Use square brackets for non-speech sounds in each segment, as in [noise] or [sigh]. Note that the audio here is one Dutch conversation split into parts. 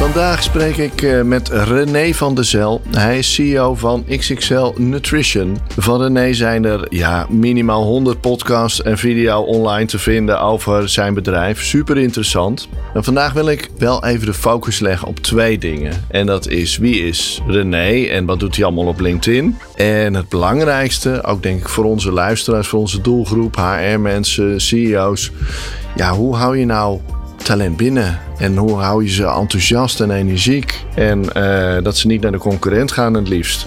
Vandaag spreek ik eh, met René van der Zel. Hij is CEO van XXL Nutrition. Van René zijn er ja, minimaal 100 podcasts en video online te vinden over zijn bedrijf. Super interessant. En vandaag wil ik wel even de focus leggen op twee dingen. En dat is wie is René en wat doet hij allemaal op LinkedIn. En het belangrijkste, ook denk ik voor onze luisteraars, voor onze doelgroep, HR-mensen, CEO's. Ja, hoe hou je nou talent binnen? En hoe hou je ze enthousiast en energiek? En eh, dat ze niet naar de concurrent gaan het liefst.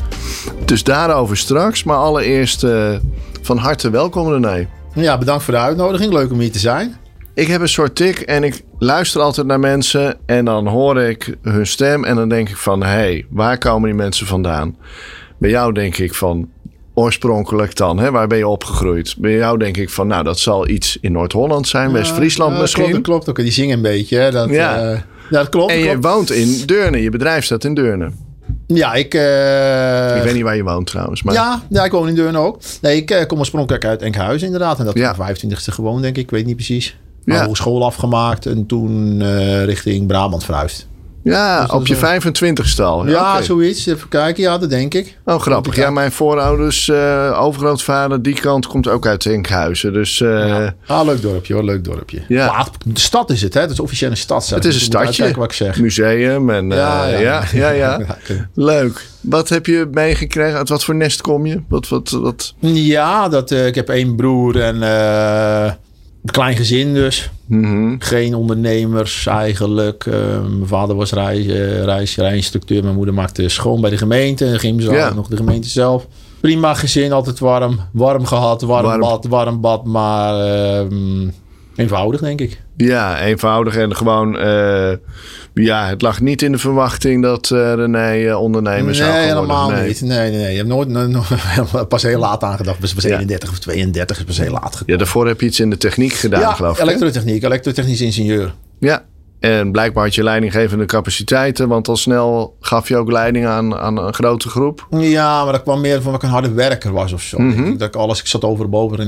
Dus daarover straks. Maar allereerst uh, van harte welkom René. Ja, bedankt voor de uitnodiging. Leuk om hier te zijn. Ik heb een soort tik en ik luister altijd naar mensen. En dan hoor ik hun stem en dan denk ik van... Hé, hey, waar komen die mensen vandaan? Bij jou denk ik van oorspronkelijk dan? Hè? Waar ben je opgegroeid? Bij jou denk ik van, nou, dat zal iets in Noord-Holland zijn, ja, West-Friesland misschien. Klopt, dat klopt ook. Die zingen een beetje. Hè? Dat, ja. Uh, ja, dat klopt. En je woont in Deurne. Je bedrijf staat in Deurne. Ja, ik... Uh, ik weet niet waar je woont trouwens. Maar... Ja, ja, ik woon in Deurne ook. Nee, ik uh, kom oorspronkelijk uit Enkhuizen inderdaad. En dat ja. 25e gewoond, denk ik. Ik weet niet precies. Maar ja. school afgemaakt en toen richting Brabant verhuisd. Ja, dus op je 25ste al. Ja, ja okay. zoiets. Even kijken. Ja, dat denk ik. Oh, grappig. Ja, mijn voorouders, uh, overgrootvader, die kant komt ook uit Enkhuizen. Dus, uh, ja. Ah, leuk dorpje hoor. Leuk dorpje. Ja. Maar de stad is het, hè? Het is officieel een stad. Het is een stadje. Wat ik zeg. Museum en uh, ja, ja, ja. ja, [laughs] leuk. Wat heb je meegekregen? Uit wat voor nest kom je? Wat, wat, wat? Ja, dat, ik heb één broer en klein gezin dus. Mm -hmm. Geen ondernemers eigenlijk. Uh, mijn vader was reis, uh, reis, rijinstructeur. Mijn moeder maakte schoon bij de gemeente. En ging ja. nog de gemeente zelf. Prima gezin, altijd warm. Warm gehad, warm, warm. bad, warm bad. Maar uh, eenvoudig denk ik. Ja, eenvoudig en gewoon... Uh, ja, het lag niet in de verwachting dat uh, René uh, ondernemer nee, zou worden. Helemaal nee, niet. Nee, nee, nee. Je hebt nooit no, [laughs] pas heel laat aangedacht. Pas, pas ja. 31 of 32 is pas heel laat gekomen. Ja, daarvoor heb je iets in de techniek gedaan, ja, geloof ik. elektrotechniek. Elektrotechnisch ingenieur. Ja, en blijkbaar had je leidinggevende capaciteiten. Want al snel gaf je ook leiding aan, aan een grote groep. Ja, maar dat kwam meer van dat ik een harde werker was of zo. Mhm. Mm -hmm. Dat ik alles, ik zat overboven en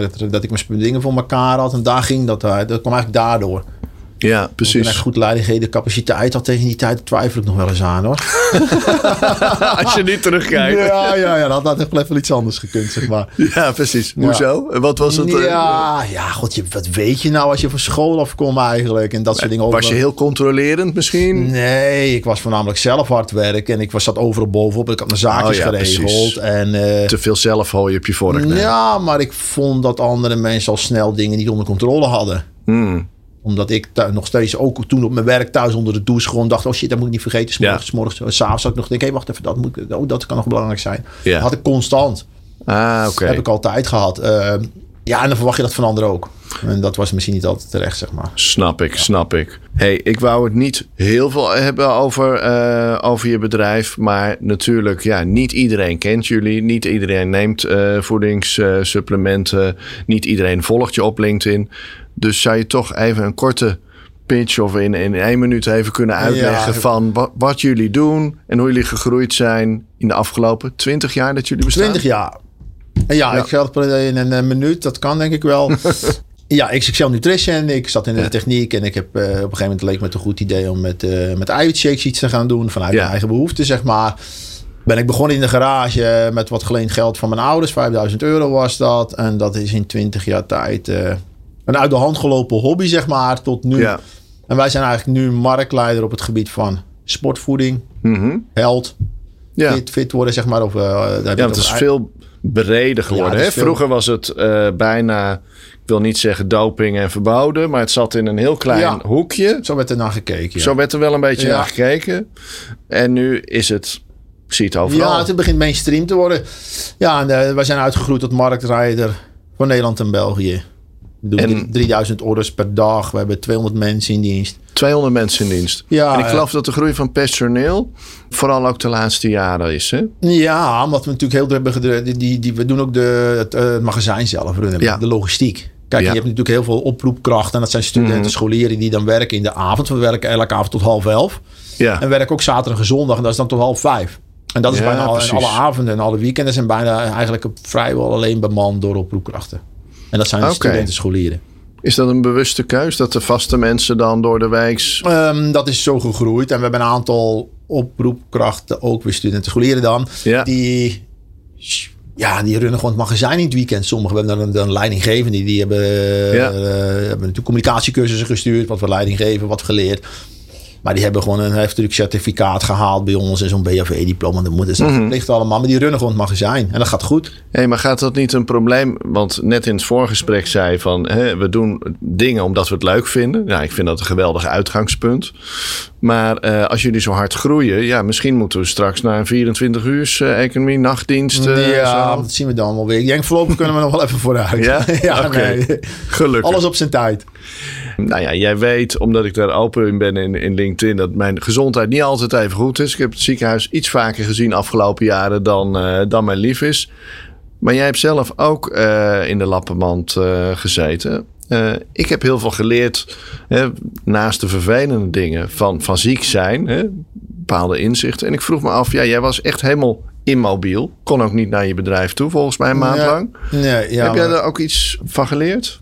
dat, dat ik mijn dingen voor elkaar had. En daar ging dat uit. Dat kwam eigenlijk daardoor. Ja, precies. Ik goed leidinggevende capaciteit had tegen die tijd, twijfel ik nog wel eens aan hoor. [laughs] Als je niet terugkijkt. Ja, ja, ja, dat had echt wel even iets anders gekund, zeg maar. Ja, precies. Hoezo? Ja. Wat was het? Ja, ja, god, je, wat weet je nou als je van school afkomt eigenlijk en dat soort dingen. Was je heel controlerend misschien? Nee, ik was voornamelijk zelf hard werken en ik was, zat overal bovenop. Ik had mijn zaakjes oh, ja, geregeld. En, uh, Te veel zelfhooi op je vork. Nee. Ja, maar ik vond dat andere mensen al snel dingen niet onder controle hadden. Hmm omdat ik nog steeds ook toen op mijn werk thuis onder de douche gewoon dacht... oh shit, dat moet ik niet vergeten. S'morgens, ja. morgens, s'avonds had ik nog denk, hé, hey, wacht even, dat, moet, oh, dat kan nog belangrijk zijn. Ja. Dat had ik constant. Ah, oké. Okay. heb ik altijd gehad. Uh, ja, en dan verwacht je dat van anderen ook. En dat was misschien niet altijd terecht, zeg maar. Snap ik, ja. snap ik. hey, ik wou het niet heel veel hebben over, uh, over je bedrijf. Maar natuurlijk, ja, niet iedereen kent jullie. Niet iedereen neemt uh, voedingssupplementen. niet iedereen volgt je op LinkedIn. Dus zou je toch even een korte pitch of in, in één minuut even kunnen uitleggen ja. van wat, wat, jullie doen en hoe jullie gegroeid zijn in de afgelopen 20 jaar dat jullie bestaan? 20 jaar. Ja, ja. ik het in een minuut, dat kan denk ik wel. [laughs] ja, XXL Nutrition. Ik zat in de ja. techniek en ik heb uh, op een gegeven moment leek me het een goed idee om met, uh, met eiwitshakes iets te gaan doen vanuit mijn eigen behoeften, zeg maar. Ben ik begonnen in de garage met wat geleend geld van mijn ouders. 5000 euro was dat. En dat is in 20 jaar tijd uh, een uit de hand gelopen hobby, zeg maar, tot nu. Ja. En wij zijn eigenlijk nu marktleider op het gebied van sportvoeding, mm -hmm. health, ja. fit, fit, worden, zeg maar. Of, uh, ja, het is veel breder geworden. Ja, hè? Veel... Vroeger was het uh, bijna, ik wil niet zeggen doping en verboden, maar het zat in een heel klein ja. hoekje. Zo werd er naar gekeken. Zo werd er wel een beetje naar gekeken. En nu is het ik zie het overal. Ja, het begint mainstream te worden. Ja, en uh, wij zijn uitgegroeid tot marktrijder van Nederland en België. We doen En- 3000 orders per dag. We hebben 200 mensen in dienst. 200 mensen in dienst. Ja, en ik geloof dat de groei van personeel vooral ook de laatste jaren is. Hè? Ja, omdat we natuurlijk heel druk hebben gedreven. Die, die, we doen ook de, het, eh, het magazijn zelf runnen. Ja. De logistiek. Kijk, Ja. je hebt natuurlijk heel veel oproepkrachten. En dat zijn studenten, Mhm. scholieren die dan werken in de avond. We werken elke avond tot half elf. Ja. En werken ook zaterdag en zondag. En dat is dan tot half vijf. En dat is Ja, bijna al, en precies. alle avonden en alle weekenden zijn bijna eigenlijk vrijwel alleen bemand door oproepkrachten. En dat zijn Oké. studenten, scholieren. Is dat een bewuste keus dat de vaste mensen dan door de wijks... Ehm, dat is zo gegroeid. En we hebben een aantal oproepkrachten, ook weer studenten, scholieren dan. Ja. Die, ja, die runnen gewoon het magazijn in het weekend. Sommigen hebben dan een, een leidinggevende. Die, die hebben, Ja. eh, hebben natuurlijk communicatiecursussen gestuurd. Wat we leiding geven, wat geleerd. Maar die hebben gewoon een heftig certificaat gehaald bij ons. En zo'n BHV-diploma. Dat moet is Mhm. verplicht allemaal. Maar die runnen gewoon het magazijn. En dat gaat goed. Hé, maar gaat dat niet een probleem? Want net in het voorgesprek zei van... Hè, we doen dingen omdat we het leuk vinden. Ja, ik vind dat een geweldig uitgangspunt. Maar eh, als jullie zo hard groeien... Ja, misschien moeten we straks naar een 24 uur economie, nachtdienst. eh, ja, zo. dat zien we dan wel weer. Ik denk voorlopig kunnen we nog wel [laughs] even vooruit. [laughs] Ja? Oké. nee. Gelukkig. Alles op zijn tijd. Nou ja, jij weet, omdat ik daar open in ben in, in LinkedIn, dat mijn gezondheid niet altijd even goed is. Ik heb het ziekenhuis iets vaker gezien afgelopen jaren dan, eh, dan mijn lief is. Maar jij hebt zelf ook eh, in de lappenmand eh, gezeten. Ik heb heel veel geleerd, hè, naast de vervelende dingen, van, van ziek zijn, hè, bepaalde inzichten. En ik vroeg me af, ja, jij was echt helemaal immobiel. Kon ook niet naar je bedrijf toe, volgens mij een maand Ja. lang. Nee, ja, heb jij daar ook iets van geleerd?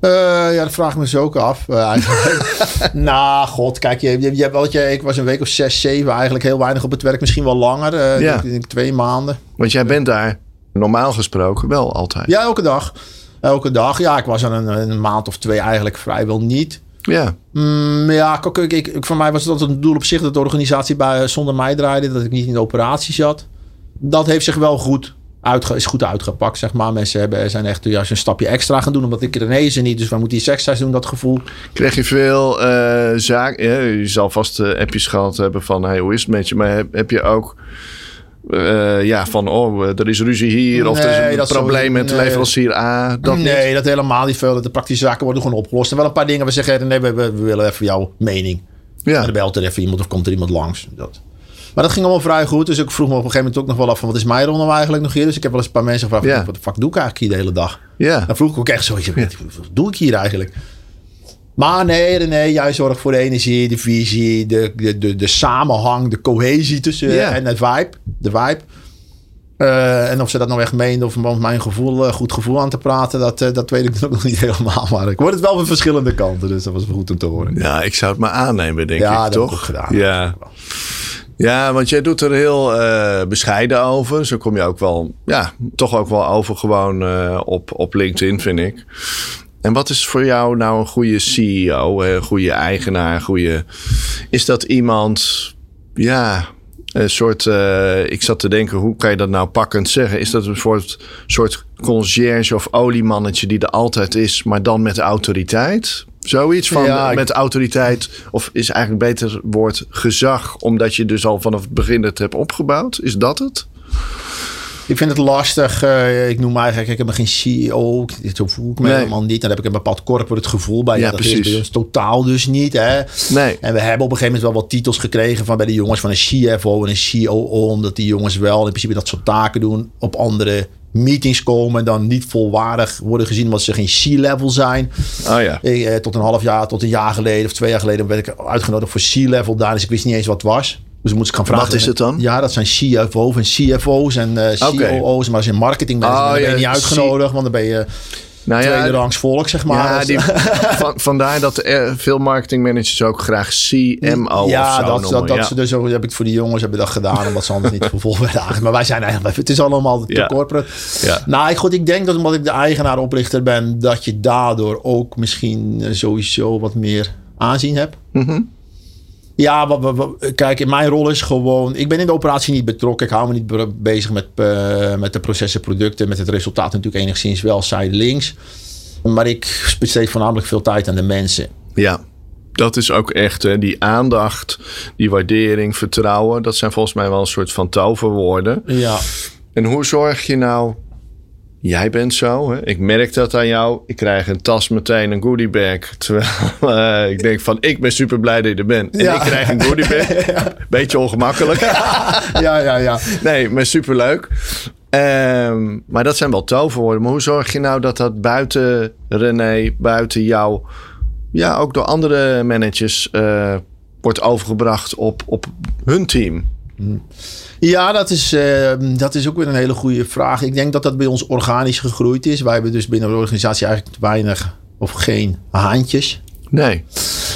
Eh, ja, dat vraag ik me zo ook af. eh, eigenlijk. [laughs] nou, god, kijk, je, je, dat je, ik was een week of zes, zeven eigenlijk heel weinig op het werk. Misschien wel langer. eh, Ja. ik denk twee maanden. Want jij bent daar normaal gesproken wel altijd. Ja, elke dag. Elke dag. Ja, ik was er een, een maand of twee eigenlijk vrijwel niet. Ja. Mm, ja, ik, ik, ik- voor mij was dat een doel op zich dat de organisatie bij, zonder mij draaide. Dat ik niet in de operatie zat. Dat heeft zich wel goed, uitge, is goed uitgepakt, zeg maar. Mensen hebben, zijn echt juist een stapje extra gaan doen. Omdat ik er niet. Dus wij moeten iets extra's doen, dat gevoel. Kreeg je veel eh zaken? Ja, je zal vast eh, appjes gehad hebben van hey, hoe is het met je? Maar heb, heb je ook eh, ja, van oh, er is ruzie hier of er Nee, is een dat probleem met nee. leverancier A? Dat nee, niet? dat helemaal niet veel. De praktische zaken worden gewoon opgelost. En wel een paar dingen. We zeggen, nee, we, we, we willen even jouw mening. Ja. En dan belt er even iemand of komt er iemand langs. Dat. Maar dat ging allemaal vrij goed. Dus ik vroeg me op een gegeven moment ook nog wel af van... wat is mijn rol nou eigenlijk nog hier? Dus ik heb wel eens een paar mensen gevraagd... Wat de fuck doe ik eigenlijk hier de hele dag? Ja. Dan vroeg ik ook echt zo... Wat doe ik hier eigenlijk? Maar nee, nee, jij zorgt voor de energie, de visie... de, de, de, de samenhang, de cohesie tussen Ja. en het vibe. De vibe. Eh, en of ze dat nou echt meenden of om mijn gevoel, eh, goed gevoel aan te praten... Dat, eh, dat weet ik [laughs] ook nog niet helemaal. Maar ik hoor het wel van verschillende kanten. Dus dat was goed om te horen. ja, ik zou het maar aannemen, denk Ja, ik, dat toch? heb ik ook gedaan. Ja. Ja, want jij doet er heel eh, bescheiden over. Zo kom je ook wel, ja, toch ook wel over gewoon eh, op, op LinkedIn, vind ik. En wat is voor jou nou een goede CEO, een goede eigenaar, goede... Is dat iemand, ja, een soort... eh, ik zat te denken, hoe kan je dat nou pakkend zeggen? Is dat een soort, soort conciërge of oliemannetje die er altijd is, maar dan met autoriteit? Zoiets van Ja, met autoriteit, of is eigenlijk beter woord gezag, omdat je dus al vanaf het begin het hebt opgebouwd? Is dat het? Ik vind het lastig. eh, ik noem eigenlijk, ik heb geen CEO. Dit voel ik me Nee. helemaal niet. Dan heb ik een bepaald corporate gevoel bij. Ja, Ja, dat precies. is bij ons totaal dus niet. Hè? Nee. En we hebben op een gegeven moment wel wat titels gekregen van bij de jongens van een CFO en een COO. Omdat die jongens wel in principe dat soort taken doen. Op andere meetings komen en dan niet volwaardig worden gezien omdat ze geen C-level zijn. Oh ja. Ik, eh, tot een half jaar, tot een jaar geleden of twee jaar geleden werd ik uitgenodigd voor C-level daar. Dus ik wist niet eens wat het was. Dus moest ik gaan vragen. Wat is het dan? Ja, dat zijn CFO's en CFO's en eh Oké. COO's. Maar als je marketing bent, Oh, dan ben je ja, niet uitgenodigd. Want dan ben je Nou tweede rangs volk, zeg maar. Ja, die, [laughs] van, vandaar dat er veel marketingmanagers ook graag CMO ja, of zo dat, noemen. dat, dat ja. ze dus ook, heb ik voor die jongens hebben dat gedaan, omdat ze anders niet [laughs] vervolgd werden eigenlijk. Maar wij zijn eigenlijk, het is allemaal te Ja. corporate. Ja. Nou, ik, goed, ik denk dat omdat ik de eigenaar-oprichter ben, dat je daardoor ook misschien sowieso wat meer aanzien hebt. Mhm. Ja, wat, wat- wat- kijk, mijn rol is gewoon... Ik ben in de operatie niet betrokken. Ik hou me niet be- bezig met, eh, met de processen, producten. Met het resultaat natuurlijk enigszins wel zijdelings. Maar ik besteed voornamelijk veel tijd aan de mensen. Ja, dat is ook echt hè, die aandacht, die waardering, vertrouwen. Dat zijn volgens mij wel een soort van toverwoorden. Ja. En hoe zorg je nou jij bent zo. Hè? Ik merk dat aan jou. Ik krijg een tas meteen een goodiebag. Terwijl uh, [laughs] ik denk van, ik ben super blij dat je er bent. En ja. ik krijg een goodiebag. [laughs] ja. Beetje ongemakkelijk. [laughs] ja, ja, ja. Nee, maar superleuk. Um, maar dat zijn wel toverwoorden. Maar hoe zorg je nou dat dat buiten René, buiten jou... ja, ook door andere managers uh, wordt overgebracht op, op hun team? Ja, dat is, uh, dat is ook weer een hele goede vraag. Ik denk dat dat bij ons organisch gegroeid is. Wij hebben dus binnen de organisatie eigenlijk weinig of geen haantjes. Nee.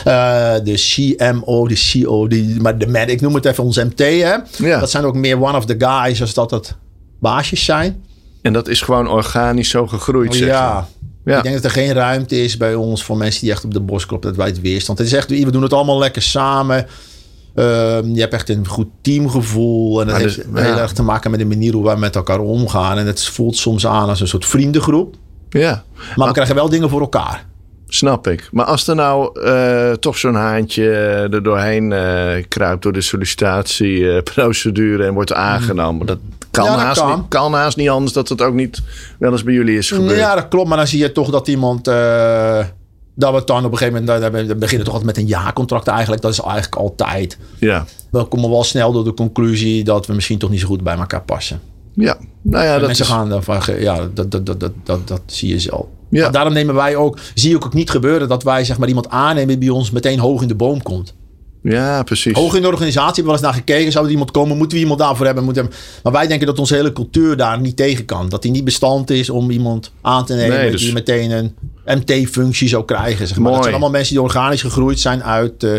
Uh, de CMO, de CO, die, maar de man, ik noem het even ons MT. Hè? Ja. Dat zijn ook meer one of the guys als dat het baasjes zijn. En dat is gewoon organisch zo gegroeid, oh, zeg ja. ja. Ik denk dat er geen ruimte is bij ons voor mensen die echt op de bos kloppen. Dat wij het weerstand. Het is echt, we doen het allemaal lekker samen. Um, je hebt echt een goed teamgevoel. En dat heeft dus, heel erg te maken met de manier hoe wij met elkaar omgaan. En het voelt soms aan als een soort vriendengroep. Ja. Maar, maar we krijgen wel dingen voor elkaar. Snap ik. Maar als er nou uh, toch zo'n haantje er doorheen uh, kruipt door de sollicitatieprocedure en wordt aangenomen, dat kan, ja, haast kan. Niet, kan haast niet anders dat het ook niet wel eens bij jullie is gebeurd. Ja, dat klopt. Maar dan zie je toch dat iemand. Dat we dan op een gegeven moment. We beginnen toch altijd met een jaarcontract eigenlijk. Dat is eigenlijk altijd. Ja. We komen wel snel door de conclusie dat we misschien toch niet zo goed bij elkaar passen. Ja, nou ja, dat mensen is... gaan dan van. Ja, dat, dat, dat, dat, dat, dat zie je zelf. Ja. daarom nemen wij ook, zie je ook niet gebeuren dat wij zeg maar iemand aannemen die bij ons meteen hoog in de boom komt. Ja, precies. Hoog in de organisatie hebben we wel eens naar gekeken. Zou er iemand komen? Moeten we iemand daarvoor hebben? Moeten Maar wij denken dat onze hele cultuur daar niet tegen kan. Dat die niet bestand is om iemand aan te nemen nee, dus... die meteen een MT-functie zou krijgen. Zeg maar. Dat zijn allemaal mensen die organisch gegroeid zijn uit, uh,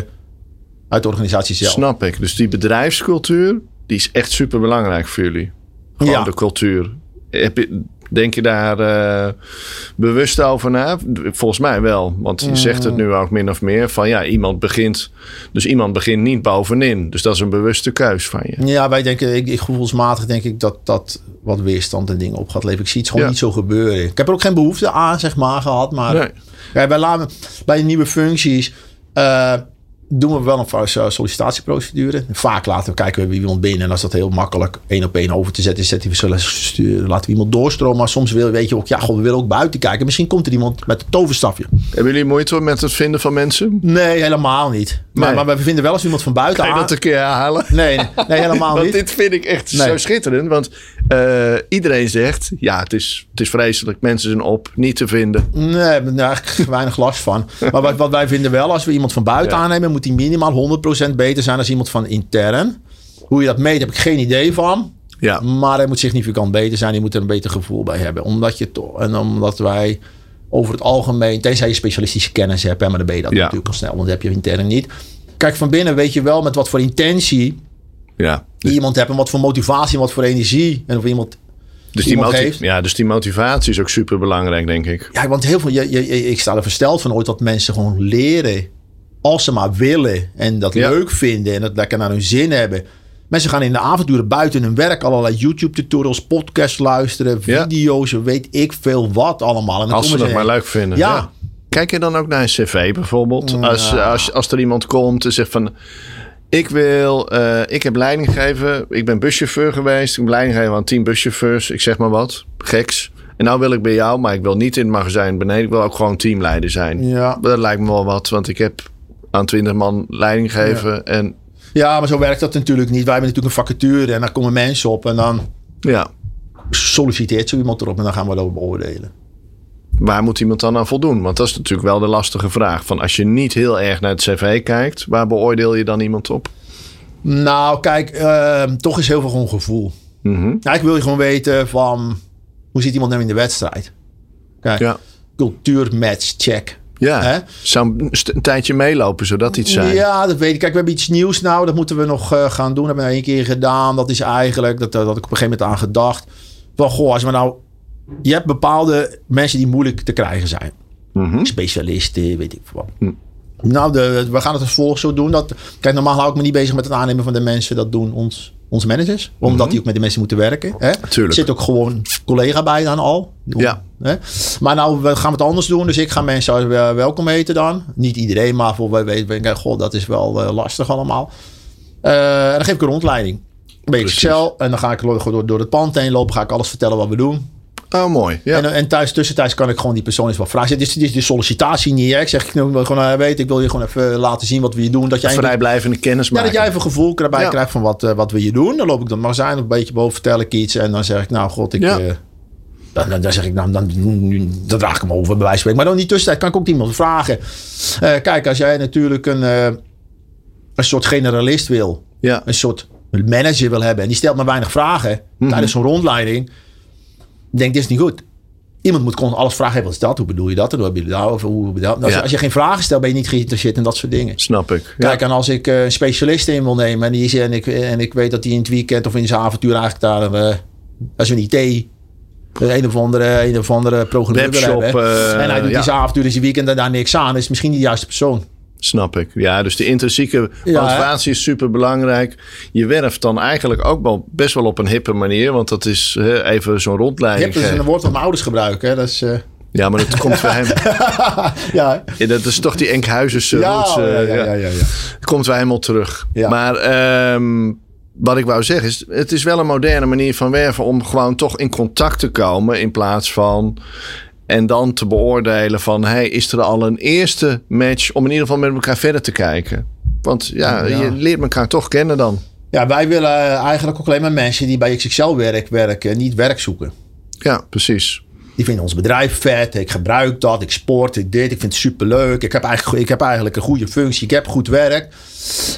uit de organisatie zelf. Snap ik. Dus die bedrijfscultuur, die is echt super belangrijk voor jullie. Gewoon ja. de cultuur. Heb je, Denk je daar uh, bewust over na? Volgens mij wel. Want je zegt het nu ook min of meer van ja, iemand begint. Dus iemand begint niet bovenin. Dus dat is een bewuste keus van je. Ja, wij denken, ik, ik gevoelsmatig denk ik dat dat wat weerstand en dingen op gaat leveren. Ik zie het gewoon ja. niet zo gebeuren. Ik heb er ook geen behoefte aan, zeg maar, gehad. Maar nee. ja, bij, laten, bij nieuwe functies. Uh, doen we wel een sollicitatieprocedure. Vaak laten we kijken wie iemand binnen. En als dat heel makkelijk één op één over te zetten is, zetten we laten we iemand doorstromen. Maar soms wil, weet je ook, ja, god, we willen ook buiten kijken. Misschien komt er iemand met een toverstafje. Hebben jullie moeite met het vinden van mensen? Nee, helemaal niet. Maar, nee. maar we vinden wel eens iemand van buiten Kan je dat een keer herhalen? Nee, nee [laughs] helemaal want niet. dit vind ik echt nee. zo schitterend. Want uh, iedereen zegt, ja, het is, het is vreselijk. Mensen zijn op, niet te vinden. Nee, daar heb ik eigenlijk weinig last van. Maar wat, wat, wij vinden wel, als we iemand van buiten ja. aannemen, moet die minimaal 100% beter zijn dan iemand van intern. Hoe je dat meet, heb ik geen idee van. Ja. Maar hij moet significant beter zijn. Je moet er een beter gevoel bij hebben. Omdat je toch, en omdat wij over het algemeen, tenzij je specialistische kennis hebt, hè, maar dan ben je dat ja. natuurlijk al snel, want dat heb je intern niet. Kijk, van binnen weet je wel met wat voor intentie ja. iemand hebt en wat voor motivatie en wat voor energie en of iemand dus die, motiv ja, dus die motivatie is ook super belangrijk, denk ik. Ja, want heel veel, je, je, ik sta er versteld van ooit dat mensen gewoon leren als ze maar willen en dat ja. leuk vinden en dat lekker naar hun zin hebben. Mensen gaan in de avonturen buiten hun werk allerlei YouTube-tutorials, podcasts luisteren, video's, ja. weet ik veel wat allemaal. En dan als ze dat maar leuk vinden. Ja. ja. Kijk je dan ook naar een cv bijvoorbeeld? Als, als, als er iemand komt en zegt van... Ik wil, uh, ik heb leiding gegeven. Ik ben buschauffeur geweest. Ik heb leiding gegeven aan tien buschauffeurs. Ik zeg maar wat. Geks. En nou wil ik bij jou, maar ik wil niet in het magazijn beneden. Ik wil ook gewoon teamleider zijn. Ja. Dat lijkt me wel wat, want ik heb aan 20 man leiding geven. Ja. En... ja, maar zo werkt dat natuurlijk niet. Wij hebben natuurlijk een vacature en daar komen mensen op en dan ja. solliciteert zo iemand erop en dan gaan we dat beoordelen. Waar moet iemand dan aan voldoen? Want dat is natuurlijk wel de lastige vraag. Van als je niet heel erg naar het cv kijkt, waar beoordeel je dan iemand op? Nou, kijk, uh, toch is heel veel gewoon gevoel. Mm -hmm. Eigenlijk wil je gewoon weten van hoe ziet iemand nou in de wedstrijd? Kijk, ja. cultuurmatch check. Ja, Hè? zou een tijdje meelopen zodat iets zijn. Ja, dat weet ik. Kijk, we hebben iets nieuws nou. Dat moeten we nog uh, gaan doen. Dat hebben we één keer gedaan. Dat is eigenlijk, dat, dat had ik op een gegeven moment aan gedacht. Van, goh, als we nou... Je hebt bepaalde mensen die moeilijk te krijgen zijn. Mm -hmm. Specialisten, weet ik wat. Mm. Nou, de, we gaan het als volgt zo doen. Dat, kijk, normaal hou ik me niet bezig met het aannemen van de mensen. Dat doen ons, onze managers. Omdat mm -hmm. die ook met de mensen moeten werken. Hè? Tuurlijk. Er zit ook gewoon collega bij dan al. Ja. Hè? Maar nou, we gaan het anders doen. Dus ik ga mensen welkom heten dan. Niet iedereen, maar voor wij weten, god, dat is wel uh, lastig allemaal. Uh, en dan geef ik een rondleiding. Een beetje Excel. En dan ga ik door, door het pand heen lopen. Ga ik alles vertellen wat we doen. Oh, mooi. Ja. En, en thuis, tussentijds kan ik gewoon die persoon eens wat vragen. Het is, de sollicitatie niet. Hè? Ik zeg, ik wil gewoon uh, weten, ik wil je gewoon even laten zien wat we hier doen. Dat jij Vrijblijvende kennis ja, dat jij even een gevoel erbij ja. krijgt van wat, uh, wat we hier doen. Dan loop ik dan magazijn een beetje boven, vertel ik iets. En dan zeg ik, nou god, ik... Ja. Uh, dan, dan, dan, zeg ik, nou, dan, dan draag ik hem over, bij wijze van spreken. Maar dan die tussentijd kan ik ook iemand vragen. Kijk, als jij natuurlijk een, een soort generalist wil. Ja. Een soort manager wil hebben. En die stelt maar weinig vragen mm -hmm. tijdens zo'n rondleiding. Denk, dit is niet goed. Iemand moet gewoon alles vragen. Wat is dat? Hoe bedoel je dat? En hoe heb je dat? Of hoe bedoel je dat? Als, ja. je, als, je, geen vragen stelt, ben je niet geïnteresseerd in dat soort dingen. Snap ik. Ja. Kijk, en als ik uh, een specialist in wil nemen en, die, en, ik, en ik weet dat hij in het weekend of in zijn avontuur eigenlijk daar, uh, als een IT, een of andere, een of andere programmeur Webshop, hebben. Uh, en hij doet ja. die zijn avontuur in zijn weekend en daar niks aan. is misschien niet de juiste persoon. Snap ik. Ja, dus de intrinsieke motivatie is super belangrijk. Je werft dan eigenlijk ook wel best wel op een hippe manier. Want dat is hè, even zo'n rondleiding. Hip is een woord wat mijn ouders gebruiken. Hè? Dat is, uh... Ja, maar dat [laughs] komt bij hem. ja. ja. Dat is toch die Enkhuizense ja, roots. Uh, ja, ja, ja. Komt bij helemaal terug. Ja. Maar um, wat ik wou zeggen is... Het is wel een moderne manier van werven... om gewoon toch in contact te komen... in plaats van... En dan te beoordelen van, hey, is er al een eerste match om in ieder geval met elkaar verder te kijken? Want ja, ja. je leert elkaar toch kennen dan. Ja, wij willen eigenlijk ook alleen maar mensen die bij XXL werk, werken, niet werk zoeken. Ja, precies. Die vinden ons bedrijf vet. Ik gebruik dat. Ik sport. Ik dit. Ik vind het superleuk. Ik heb eigenlijk, ik heb eigenlijk een goede functie. Ik heb goed werk.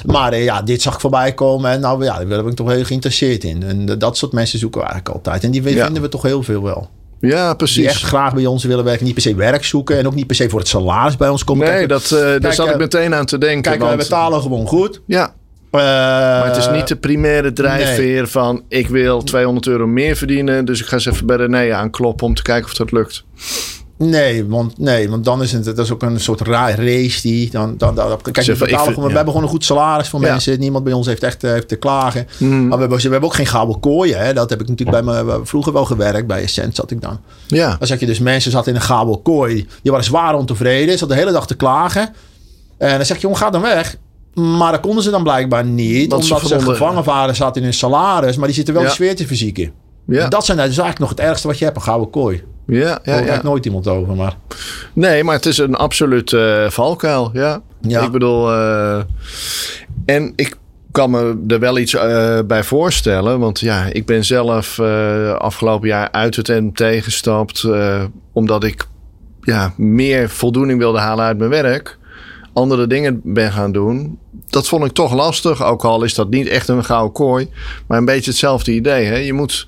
Maar uh, ja, dit zag ik voorbij komen. En nou ja, daar ben ik toch heel geïnteresseerd in. En dat soort mensen zoeken we eigenlijk altijd. En die vinden ja. we toch heel veel wel. Ja, precies. Die echt graag bij ons willen werken. Niet per se werk zoeken. En ook niet per se voor het salaris bij ons komen. Nee, dat, uh, daar zat ik meteen aan te denken. Kijk, want... wij betalen gewoon goed. Ja. Uh, maar het is niet de primaire drijfveer nee. van... ik wil 200 euro meer verdienen... dus ik ga eens even bij René aankloppen... om te kijken of dat lukt. Nee, want, nee, want dan is het dat is ook een soort race die dan, dan, dan kijk, we, betalen, vind, ja. we hebben gewoon een goed salaris voor ja. mensen. Niemand bij ons heeft echt uh, heeft te klagen. Mm. Maar we hebben, we hebben ook geen gouden kooien. Hè. Dat heb ik natuurlijk bij me vroeger wel gewerkt. Bij Essent zat ik dan. Ja. Dan zat je dus mensen zaten in een gouden kooi. Die waren zwaar ontevreden. Zat de hele dag te klagen. En dan zeg je, jongen, ga dan weg. Maar dat konden ze dan blijkbaar niet. Want omdat ze, ze gevangen waren, zaten in hun salaris. Maar die zitten wel ja. de sfeer te verzieken. Ja. En dat zijn dus eigenlijk nog het ergste wat je hebt, een gouden kooi. Ja, ja, ja. nooit iemand over, maar... Nee, maar het is een absoluut uh, valkuil, ja. ja. Ik bedoel... Uh, en ik kan me er wel iets uh, bij voorstellen. Want ja, ik ben zelf afgelopen jaar uit het MT gestapt... omdat ik ja, meer voldoening wilde halen uit mijn werk. Andere dingen ben gaan doen. Dat vond ik toch lastig. Ook al is dat niet echt een gouden kooi. Maar een beetje hetzelfde idee. Hè? Je moet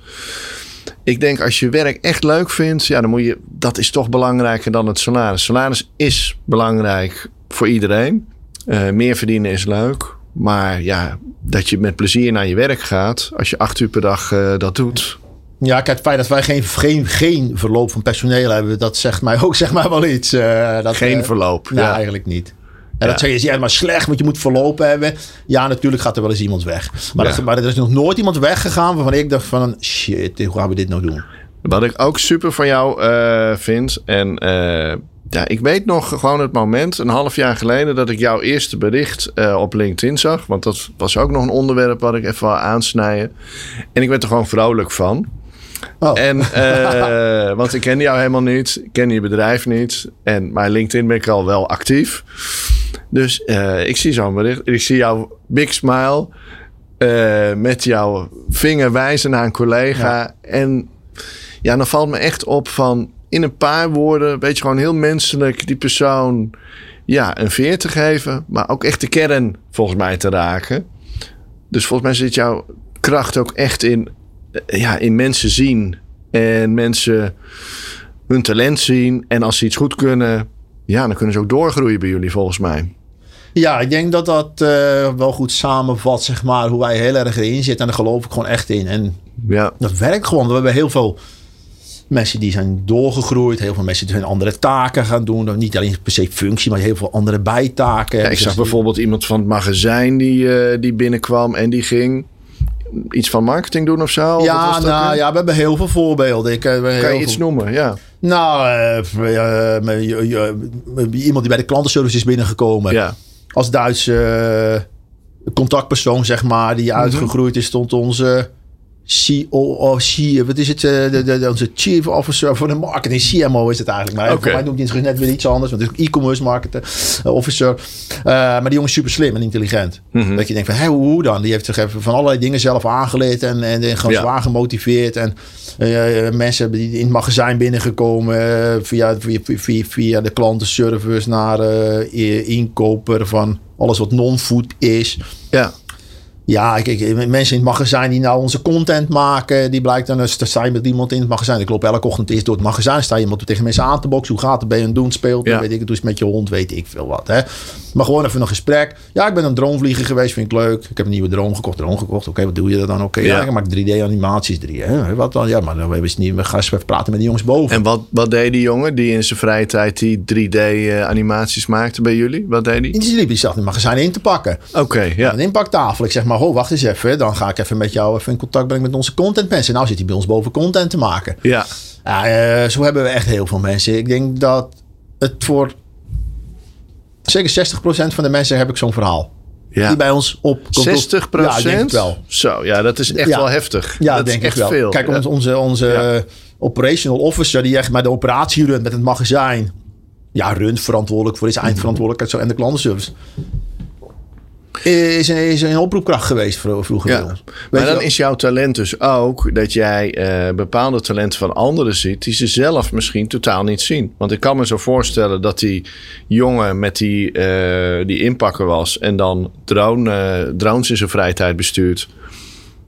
ik denk als je werk echt leuk vindt, ja, dan moet je, dat is toch belangrijker dan het salaris. Salaris is belangrijk voor iedereen. Uh, meer verdienen is leuk. Maar ja, dat je met plezier naar je werk gaat, als je acht uur per dag uh, dat doet. Ja, kijk, het feit dat wij geen, geen, geen verloop van personeel hebben, dat zegt mij ook [laughs] zeg maar wel iets. Uh, dat, geen verloop? Nou, ja. eigenlijk niet. En dat zeg je, ja, maar slecht, want je moet verlopen hebben. Ja, natuurlijk gaat er wel eens iemand weg. Maar, dat, maar er is nog nooit iemand weggegaan waarvan ik dacht van... shit, hoe gaan we dit nou doen? Wat ik ook super van jou uh, vind... en uh, ja, ik weet nog gewoon het moment, een half jaar geleden... dat ik jouw eerste bericht uh, op LinkedIn zag. Want dat was ook nog een onderwerp wat ik even wou aansnijden. En ik werd er gewoon vrolijk van. Oh. En, uh, want ik ken jou helemaal niet. Ik ken je bedrijf niet. En, maar LinkedIn ben ik al wel actief. Dus uh, ik zie zo'n bericht. Ik zie jouw big smile. Uh, met jouw vinger wijzen naar een collega. Ja. En ja, dan valt me echt op van... In een paar woorden, weet je, gewoon heel menselijk... die persoon ja, een veer te geven. Maar ook echt de kern volgens mij te raken. Dus volgens mij zit jouw kracht ook echt in ja, in mensen zien en mensen hun talent zien. En als ze iets goed kunnen, ja, dan kunnen ze ook doorgroeien bij jullie volgens mij. Ja, ik denk dat dat uh, wel goed samenvat, zeg maar, hoe wij heel erg erin zitten. En daar geloof ik gewoon echt in. En ja. dat werkt gewoon. We hebben heel veel mensen die zijn doorgegroeid. Heel veel mensen die hun andere taken gaan doen. Niet alleen per se functie, maar heel veel andere bijtaken. Ja, ik zag dus bijvoorbeeld iemand van het magazijn die, uh, die binnenkwam en die ging iets van marketing doen of zo? Ja, nou, ja we hebben heel veel voorbeelden. Ik, uh, kan je iets veel... noemen? Ja. Nou, uh, iemand die bij de klantenservice is binnengekomen. Ja. Als Duitse contactpersoon, zeg maar, die uitgegroeid is, stond onze CEO, C, wat is het? eh, De, de, onze Chief Officer voor de Marketing, CMO is het eigenlijk. Maar voor mij noemt hij het net weer iets anders. Want het is e-commerce marketing eh, officer. Eh, maar die jongen is super slim en intelligent. Mhm. Dat je denkt van, hé, hoe, dan? Die heeft zich even van allerlei dingen zelf aangeleerd en, en, en gewoon Ja. zwaar gemotiveerd. En eh, mensen hebben die in het magazijn binnengekomen via, via, via, via de klantenservice naar inkoper van alles wat non-food is. Ja. Ja, kijk, mensen in het magazijn die nou onze content maken, die blijkt dan eens te zijn met iemand in het magazijn. Ik loop elke ochtend eerst door het magazijn, sta je iemand tegen mensen aan te boksen. Hoe gaat het? Ben je aan het doen? Speelt? Ja. Weet ik het, is het met je hond? Weet ik veel wat. Hè? Maar gewoon even een gesprek. Ja, ik ben een droomvlieger geweest, vind ik leuk. Ik heb een nieuwe droom gekocht, droom gekocht. Oké, wat doe je dan? Oké, ja. Ja. ik maak 3D-animaties. 3 hè? Wat dan? Ja, maar dan hebben ze niet. We gaan eens even praten met die jongens boven. En wat, wat deed die jongen die in zijn vrije tijd die 3D-animaties maakte bij jullie? Wat deed hij? Die liep die zat in het magazijn in te pakken. Oké, ja. Een inpaktafel. Ik zeg maar, ho, wacht eens even. Dan ga ik even met jou even in contact brengen met onze contentmensen. Nou zit hij bij ons boven content te maken. Ja. Ja, eh, zo hebben we echt heel veel mensen. Ik denk dat het voor zeker 60% van de mensen heb ik zo'n verhaal. ja. Die bij ons op... 60% Ja, ik denk het wel. Zo, ja, dat is echt Ja. wel heftig. Ja, dat denk is echt ik wel. veel. Kijk, onze, onze, onze Ja. operational officer die echt maar de operatie runt met het magazijn. Ja, runt verantwoordelijk voor is eindverantwoordelijkheid zo en de klantenservice. Is, is een oproepkracht geweest vro- vroeger. Ja. Maar dan is jouw talent dus ook dat jij eh, bepaalde talenten van anderen ziet die ze zelf misschien totaal niet zien. Want ik kan me zo voorstellen dat die jongen met die, eh, die inpakker was en dan drone, eh, drones in zijn vrije tijd bestuurt.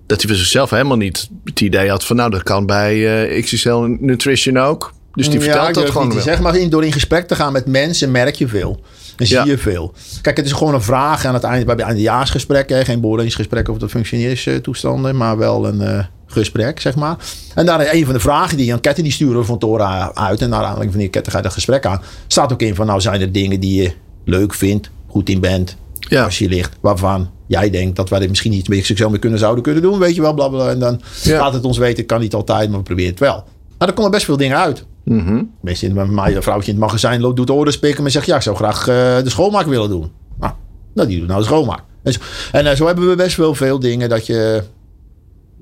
Dat hij voor zichzelf helemaal niet het idee had van nou dat kan bij eh, XXL Nutrition ook. Dus die Ja, vertelt ik dat gewoon niet wel. zeggen, maar door in gesprek te gaan met mensen merk je veel. Dan zie Ja. je veel. Kijk, het is gewoon een vraag aan het einde, bij eindejaarsgesprek. Hè, geen beoordelingsgesprek over de functioneerstoestanden, maar wel een eh, gesprek, zeg maar. En daar een van de vragen die Ketten, die sturen we van Tora uit. En naar aanleiding van die Ketten ga je dat gesprek aan. Staat ook in van, nou zijn er dingen die je leuk vindt, goed in bent, Ja. als je ligt, waarvan jij denkt dat wij dit misschien niet met zichzelf meer kunnen zouden kunnen doen, weet je wel, blablabla. En dan Ja. laat het ons weten, kan niet altijd, maar we proberen het wel. Maar er komen best veel dingen uit. Mensen bij mij, een vrouwtje in het magazijn loopt, doet oren spikken en zegt: Ja, ik zou graag eh, de schoonmaak willen doen. Nou, nou, die doet nou de schoonmaak. En, zo, en eh, zo hebben we best wel veel dingen dat je.